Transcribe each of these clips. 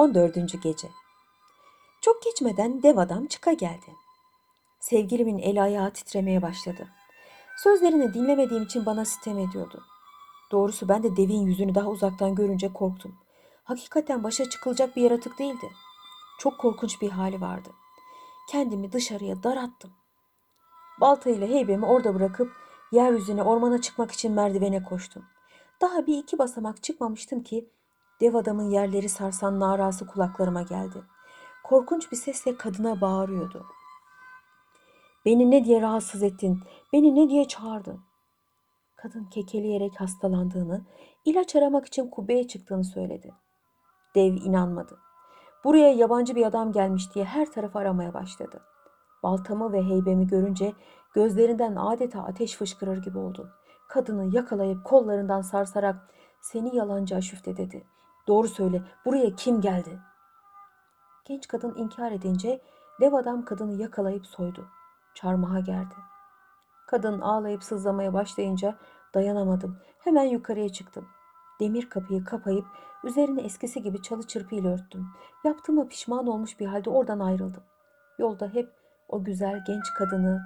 14. Gece Çok geçmeden dev adam çıka geldi. Sevgilimin el ayağı titremeye başladı. Sözlerini dinlemediğim için bana sitem ediyordu. Doğrusu ben de devin yüzünü daha uzaktan görünce korktum. Hakikaten başa çıkılacak bir yaratık değildi. Çok korkunç bir hali vardı. Kendimi dışarıya dar attım. Baltayla heybemi orada bırakıp yeryüzüne ormana çıkmak için merdivene koştum. Daha bir iki basamak çıkmamıştım ki dev adamın yerleri sarsan narası kulaklarıma geldi. Korkunç bir sesle kadına bağırıyordu. Beni ne diye rahatsız ettin? Beni ne diye çağırdın? Kadın kekeleyerek hastalandığını, ilaç aramak için kubbeye çıktığını söyledi. Dev inanmadı. Buraya yabancı bir adam gelmiş diye her tarafı aramaya başladı. Baltamı ve heybemi görünce gözlerinden adeta ateş fışkırır gibi oldu. Kadını yakalayıp kollarından sarsarak seni yalancı aşüfte dedi. Doğru söyle buraya kim geldi? Genç kadın inkar edince dev adam kadını yakalayıp soydu. Çarmıha gerdi. Kadın ağlayıp sızlamaya başlayınca dayanamadım. Hemen yukarıya çıktım. Demir kapıyı kapayıp üzerine eskisi gibi çalı çırpıyla örttüm. Yaptığıma pişman olmuş bir halde oradan ayrıldım. Yolda hep o güzel genç kadını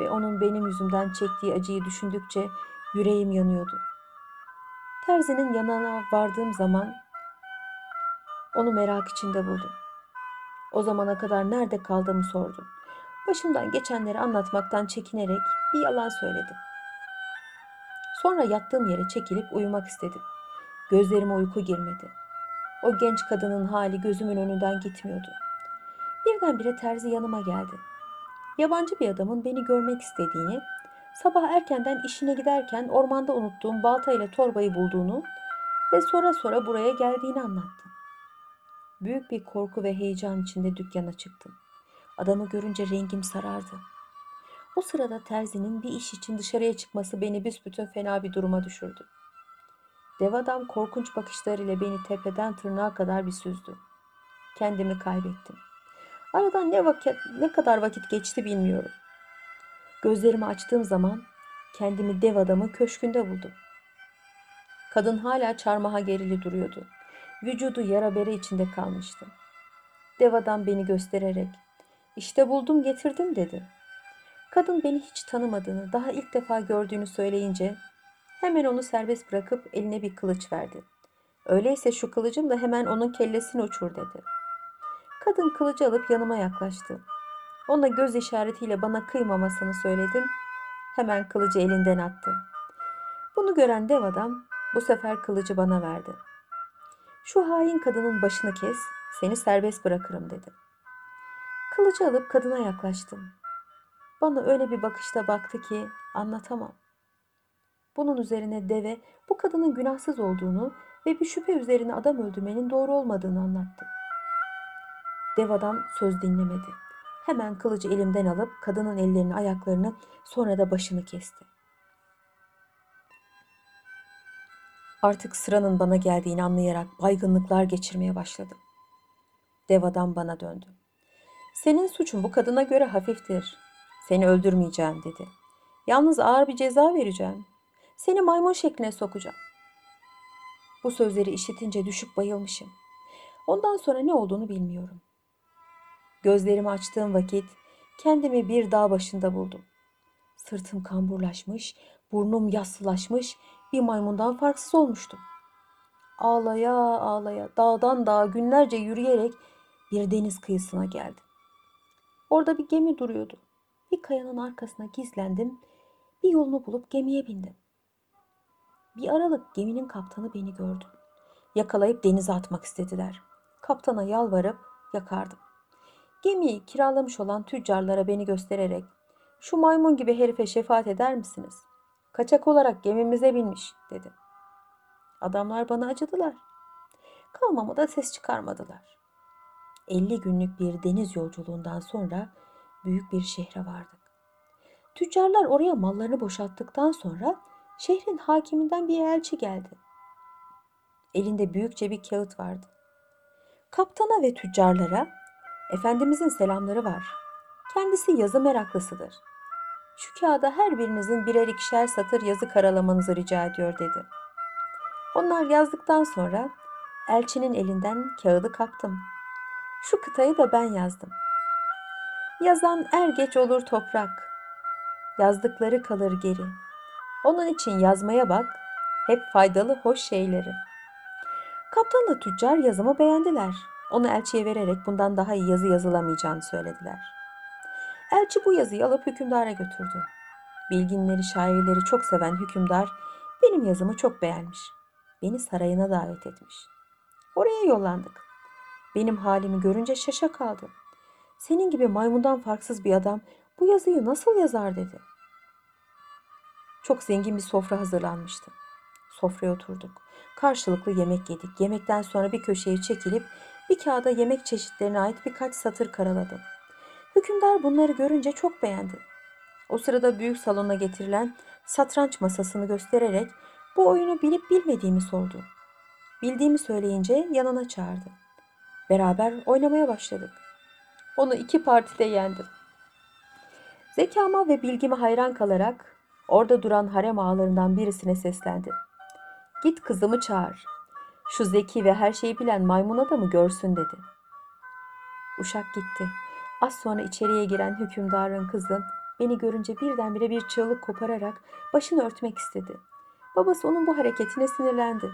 ve onun benim yüzümden çektiği acıyı düşündükçe yüreğim yanıyordu. Terzinin yanına vardığım zaman onu merak içinde buldum. O zamana kadar nerede kaldığımı sordu. Başımdan geçenleri anlatmaktan çekinerek bir yalan söyledim. Sonra yattığım yere çekilip uyumak istedim. Gözlerime uyku girmedi. O genç kadının hali gözümün önünden gitmiyordu. Birdenbire terzi yanıma geldi. Yabancı bir adamın beni görmek istediğini, sabah erkenden işine giderken ormanda unuttuğum balta ile torbayı bulduğunu ve sonra sonra buraya geldiğini anlattı. Büyük bir korku ve heyecan içinde dükkana çıktım. Adamı görünce rengim sarardı. O sırada terzinin bir iş için dışarıya çıkması beni büsbütün fena bir duruma düşürdü. Dev adam korkunç bakışlarıyla beni tepeden tırnağa kadar bir süzdü. Kendimi kaybettim. Aradan ne vakit ne kadar vakit geçti bilmiyorum. Gözlerimi açtığım zaman kendimi dev adamın köşkünde buldum. Kadın hala çarmıha gerili duruyordu. Vücudu yara bere içinde kalmıştı. Dev adam beni göstererek işte buldum getirdim dedi. Kadın beni hiç tanımadığını, daha ilk defa gördüğünü söyleyince hemen onu serbest bırakıp eline bir kılıç verdi. Öyleyse şu kılıcım da hemen onun kellesini uçur dedi. Kadın kılıcı alıp yanıma yaklaştı. Ona göz işaretiyle bana kıymamasını söyledim. Hemen kılıcı elinden attı. Bunu gören dev adam bu sefer kılıcı bana verdi. Şu hain kadının başını kes, seni serbest bırakırım dedi. Kılıcı alıp kadına yaklaştım. Bana öyle bir bakışta baktı ki anlatamam. Bunun üzerine deve bu kadının günahsız olduğunu ve bir şüphe üzerine adam öldürmenin doğru olmadığını anlattı. Dev adam söz dinlemedi. Hemen kılıcı elimden alıp kadının ellerini ayaklarını sonra da başını kesti. Artık sıranın bana geldiğini anlayarak baygınlıklar geçirmeye başladım. Dev adam bana döndü. Senin suçun bu kadına göre hafiftir. Seni öldürmeyeceğim dedi. Yalnız ağır bir ceza vereceğim. Seni maymun şekline sokacağım. Bu sözleri işitince düşüp bayılmışım. Ondan sonra ne olduğunu bilmiyorum. Gözlerimi açtığım vakit kendimi bir dağ başında buldum. Sırtım kamburlaşmış, burnum yassılaşmış, bir maymundan farksız olmuştum. Ağlaya ağlaya dağdan dağa günlerce yürüyerek bir deniz kıyısına geldim. Orada bir gemi duruyordu. Bir kayanın arkasına gizlendim. Bir yolunu bulup gemiye bindim. Bir aralık geminin kaptanı beni gördü. Yakalayıp denize atmak istediler. Kaptana yalvarıp yakardım. Gemiyi kiralamış olan tüccarlara beni göstererek şu maymun gibi herife şefaat eder misiniz? Kaçak olarak gemimize binmiş dedi. Adamlar bana acıdılar. Kalmama da ses çıkarmadılar. 50 günlük bir deniz yolculuğundan sonra büyük bir şehre vardık. Tüccarlar oraya mallarını boşalttıktan sonra şehrin hakiminden bir elçi geldi. Elinde büyükçe bir kağıt vardı. Kaptana ve tüccarlara Efendimizin selamları var. Kendisi yazı meraklısıdır. Şu kağıda her birinizin birer ikişer satır yazı karalamanızı rica ediyor dedi. Onlar yazdıktan sonra Elçinin elinden kağıdı kaptım. Şu kıtayı da ben yazdım. Yazan er geç olur toprak. Yazdıkları kalır geri. Onun için yazmaya bak, hep faydalı hoş şeyleri. Kaptanla tüccar yazımı beğendiler. Onu elçiye vererek bundan daha iyi yazı yazılamayacağını söylediler. Elçi bu yazıyı alıp hükümdara götürdü. Bilginleri, şairleri çok seven hükümdar benim yazımı çok beğenmiş. Beni sarayına davet etmiş. Oraya yollandık. Benim halimi görünce şaşa kaldı. Senin gibi maymundan farksız bir adam bu yazıyı nasıl yazar dedi. Çok zengin bir sofra hazırlanmıştı. Sofraya oturduk. Karşılıklı yemek yedik. Yemekten sonra bir köşeye çekilip bir kağıda yemek çeşitlerine ait birkaç satır karaladım. Hükümdar bunları görünce çok beğendi. O sırada büyük salona getirilen satranç masasını göstererek bu oyunu bilip bilmediğimi sordu. Bildiğimi söyleyince yanına çağırdı. Beraber oynamaya başladık. Onu iki partide yendim. Zekama ve bilgime hayran kalarak orada duran harem ağalarından birisine seslendi. Git kızımı çağır. Şu zeki ve her şeyi bilen maymun adamı görsün dedi. Uşak gitti. Az sonra içeriye giren hükümdarın kızı beni görünce birdenbire bir çığlık kopararak başını örtmek istedi. Babası onun bu hareketine sinirlendi.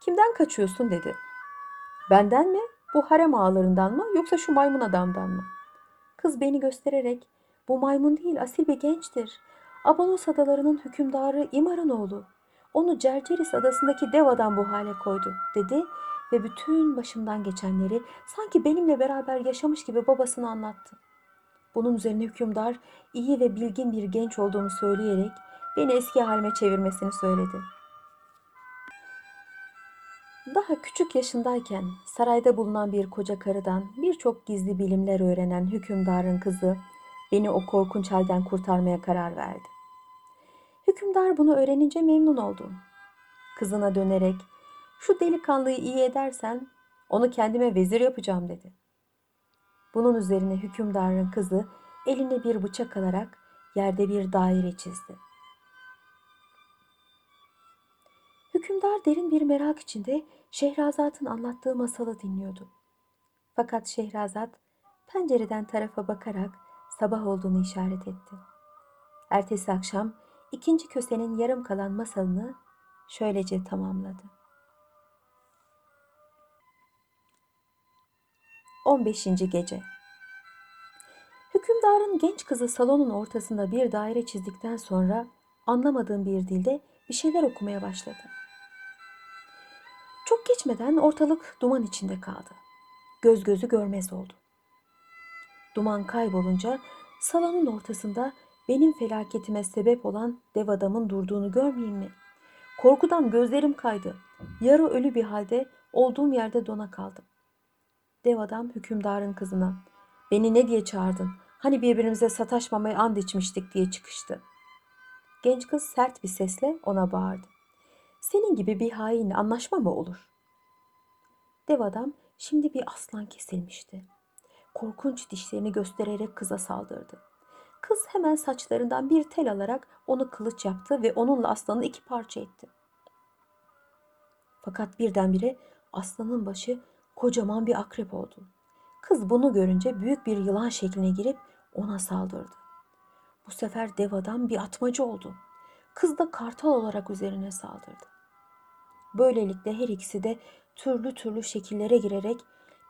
Kimden kaçıyorsun dedi. Benden mi? Bu harem ağalarından mı yoksa şu maymun adamdan mı? Kız beni göstererek bu maymun değil asil bir gençtir. Abanos adalarının hükümdarı İmar'ın oğlu. Onu Cerceris adasındaki dev adam bu hale koydu dedi ve bütün başımdan geçenleri sanki benimle beraber yaşamış gibi babasına anlattı. Bunun üzerine hükümdar iyi ve bilgin bir genç olduğumu söyleyerek beni eski halime çevirmesini söyledi. Daha küçük yaşındayken sarayda bulunan bir koca karıdan birçok gizli bilimler öğrenen hükümdarın kızı beni o korkunç halden kurtarmaya karar verdi. Hükümdar bunu öğrenince memnun oldu. Kızına dönerek şu delikanlıyı iyi edersen onu kendime vezir yapacağım dedi. Bunun üzerine hükümdarın kızı eline bir bıçak alarak yerde bir daire çizdi. Hükümdar derin bir merak içinde Şehrazat'ın anlattığı masalı dinliyordu. Fakat Şehrazat pencereden tarafa bakarak sabah olduğunu işaret etti. Ertesi akşam ikinci kösenin yarım kalan masalını şöylece tamamladı. 15. Gece Hükümdarın genç kızı salonun ortasında bir daire çizdikten sonra anlamadığım bir dilde bir şeyler okumaya başladı. Çok geçmeden ortalık duman içinde kaldı. Göz gözü görmez oldu. Duman kaybolunca salonun ortasında benim felaketime sebep olan dev adamın durduğunu görmeyeyim mi? Korkudan gözlerim kaydı. Yarı ölü bir halde olduğum yerde dona kaldım. Dev adam hükümdarın kızına beni ne diye çağırdın? Hani birbirimize sataşmamaya and içmiştik diye çıkıştı. Genç kız sert bir sesle ona bağırdı. Senin gibi bir hainle anlaşma mı olur? Dev adam şimdi bir aslan kesilmişti. Korkunç dişlerini göstererek kıza saldırdı. Kız hemen saçlarından bir tel alarak onu kılıç yaptı ve onunla aslanı iki parça etti. Fakat birdenbire aslanın başı kocaman bir akrep oldu. Kız bunu görünce büyük bir yılan şekline girip ona saldırdı. Bu sefer dev adam bir atmacı oldu. Kız da kartal olarak üzerine saldırdı. Böylelikle her ikisi de türlü türlü şekillere girerek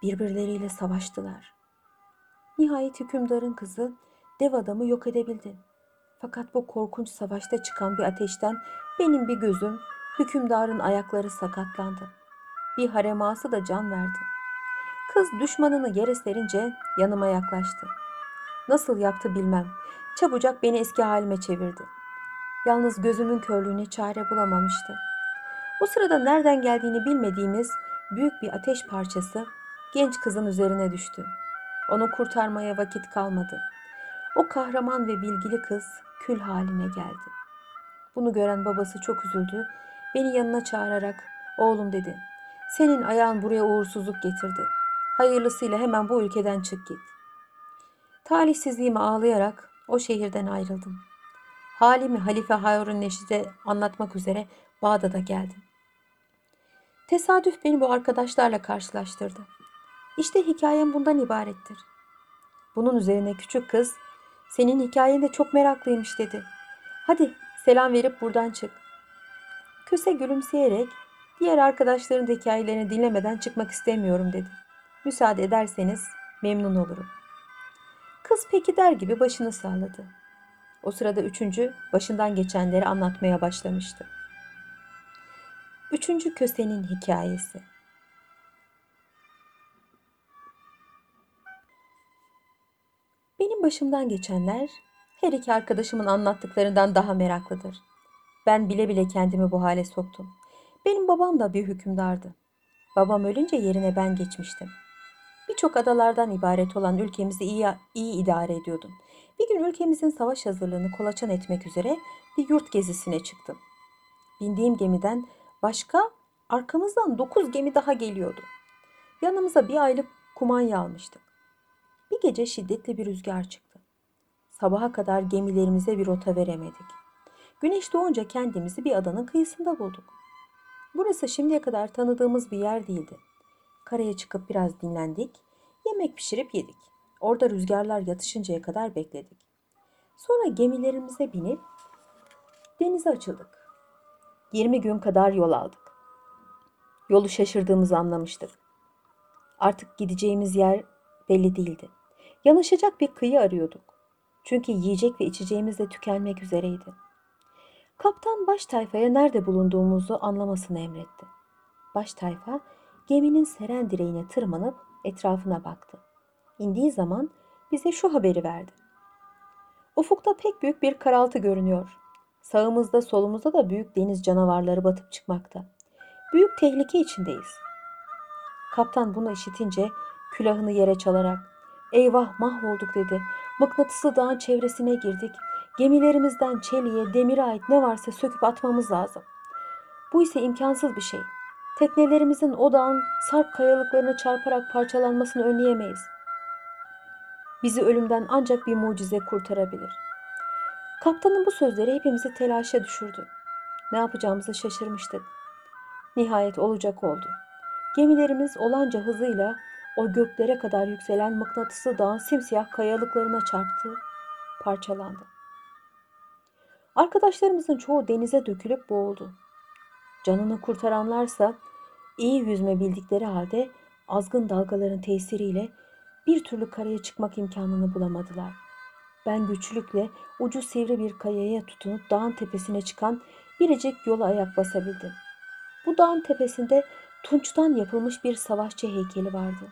birbirleriyle savaştılar. Nihayet hükümdarın kızı dev adamı yok edebildi. Fakat bu korkunç savaşta çıkan bir ateşten benim bir gözüm, hükümdarın ayakları sakatlandı. Bir hareması da can verdi. Kız düşmanını yere serince yanıma yaklaştı. Nasıl yaptı bilmem. Çabucak beni eski halime çevirdi. Yalnız gözümün körlüğüne çare bulamamıştı. O sırada nereden geldiğini bilmediğimiz büyük bir ateş parçası genç kızın üzerine düştü. Onu kurtarmaya vakit kalmadı. O kahraman ve bilgili kız kül haline geldi. Bunu gören babası çok üzüldü. Beni yanına çağırarak oğlum dedi. Senin ayağın buraya uğursuzluk getirdi. Hayırlısıyla hemen bu ülkeden çık git. Talihsizliğimi ağlayarak o şehirden ayrıldım. Halimi Halife Harun Neşid'e anlatmak üzere Bağdat'a geldim. Tesadüf beni bu arkadaşlarla karşılaştırdı. İşte hikayem bundan ibarettir. Bunun üzerine küçük kız, senin hikayen de çok meraklıymış dedi. Hadi selam verip buradan çık. Köse gülümseyerek, diğer arkadaşların da hikayelerini dinlemeden çıkmak istemiyorum dedi. Müsaade ederseniz memnun olurum. Kız peki der gibi başını salladı. O sırada üçüncü başından geçenleri anlatmaya başlamıştı. Üçüncü kösenin hikayesi. Benim başımdan geçenler her iki arkadaşımın anlattıklarından daha meraklıdır. Ben bile bile kendimi bu hale soktum. Benim babam da bir hükümdardı. Babam ölünce yerine ben geçmiştim. Birçok adalardan ibaret olan ülkemizi iyi, iyi idare ediyordum. Bir gün ülkemizin savaş hazırlığını kolaçan etmek üzere bir yurt gezisine çıktım. Bindiğim gemiden başka arkamızdan dokuz gemi daha geliyordu. Yanımıza bir aylık kumanya almıştık. Bir gece şiddetli bir rüzgar çıktı. Sabaha kadar gemilerimize bir rota veremedik. Güneş doğunca kendimizi bir adanın kıyısında bulduk. Burası şimdiye kadar tanıdığımız bir yer değildi. Karaya çıkıp biraz dinlendik, yemek pişirip yedik. Orada rüzgarlar yatışıncaya kadar bekledik. Sonra gemilerimize binip denize açıldık. 20 gün kadar yol aldık. Yolu şaşırdığımızı anlamıştık. Artık gideceğimiz yer belli değildi. Yanaşacak bir kıyı arıyorduk. Çünkü yiyecek ve içeceğimiz de tükenmek üzereydi. Kaptan baş tayfaya nerede bulunduğumuzu anlamasını emretti. Baş tayfa geminin seren direğine tırmanıp etrafına baktı. İndiği zaman bize şu haberi verdi. Ufukta pek büyük bir karaltı görünüyor. Sağımızda solumuzda da büyük deniz canavarları batıp çıkmakta. Büyük tehlike içindeyiz. Kaptan bunu işitince külahını yere çalarak eyvah mahvolduk dedi. Mıknatıslı dağın çevresine girdik. Gemilerimizden çeliğe, demire ait ne varsa söküp atmamız lazım. Bu ise imkansız bir şey. Teknelerimizin o dağın sarp kayalıklarına çarparak parçalanmasını önleyemeyiz. Bizi ölümden ancak bir mucize kurtarabilir. Kaptanın bu sözleri hepimizi telaşa düşürdü. Ne yapacağımızı şaşırmıştık. Nihayet olacak oldu. Gemilerimiz olanca hızıyla o göklere kadar yükselen mıknatısı dağın simsiyah kayalıklarına çarptı, parçalandı. Arkadaşlarımızın çoğu denize dökülüp boğuldu. Canını kurtaranlarsa iyi yüzme bildikleri halde azgın dalgaların tesiriyle bir türlü karaya çıkmak imkanını bulamadılar. Ben güçlükle ucu sivri bir kayaya tutunup dağın tepesine çıkan biricik yola ayak basabildim. Bu dağın tepesinde tunçtan yapılmış bir savaşçı heykeli vardı.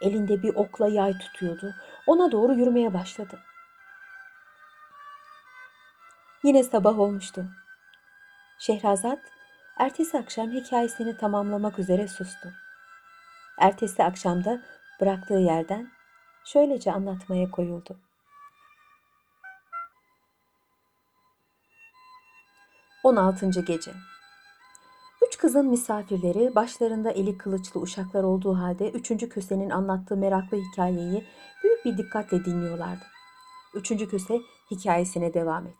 Elinde bir okla yay tutuyordu. Ona doğru yürümeye başladı. Yine sabah olmuştu. Şehrazat ertesi akşam hikayesini tamamlamak üzere sustu. Ertesi akşamda bıraktığı yerden şöylece anlatmaya koyuldu. On altıncı gece. Üç kızın misafirleri başlarında eli kılıçlı uşaklar olduğu halde üçüncü kösenin anlattığı meraklı hikayeyi büyük bir dikkatle dinliyorlardı. Üçüncü köse hikayesine devam etti.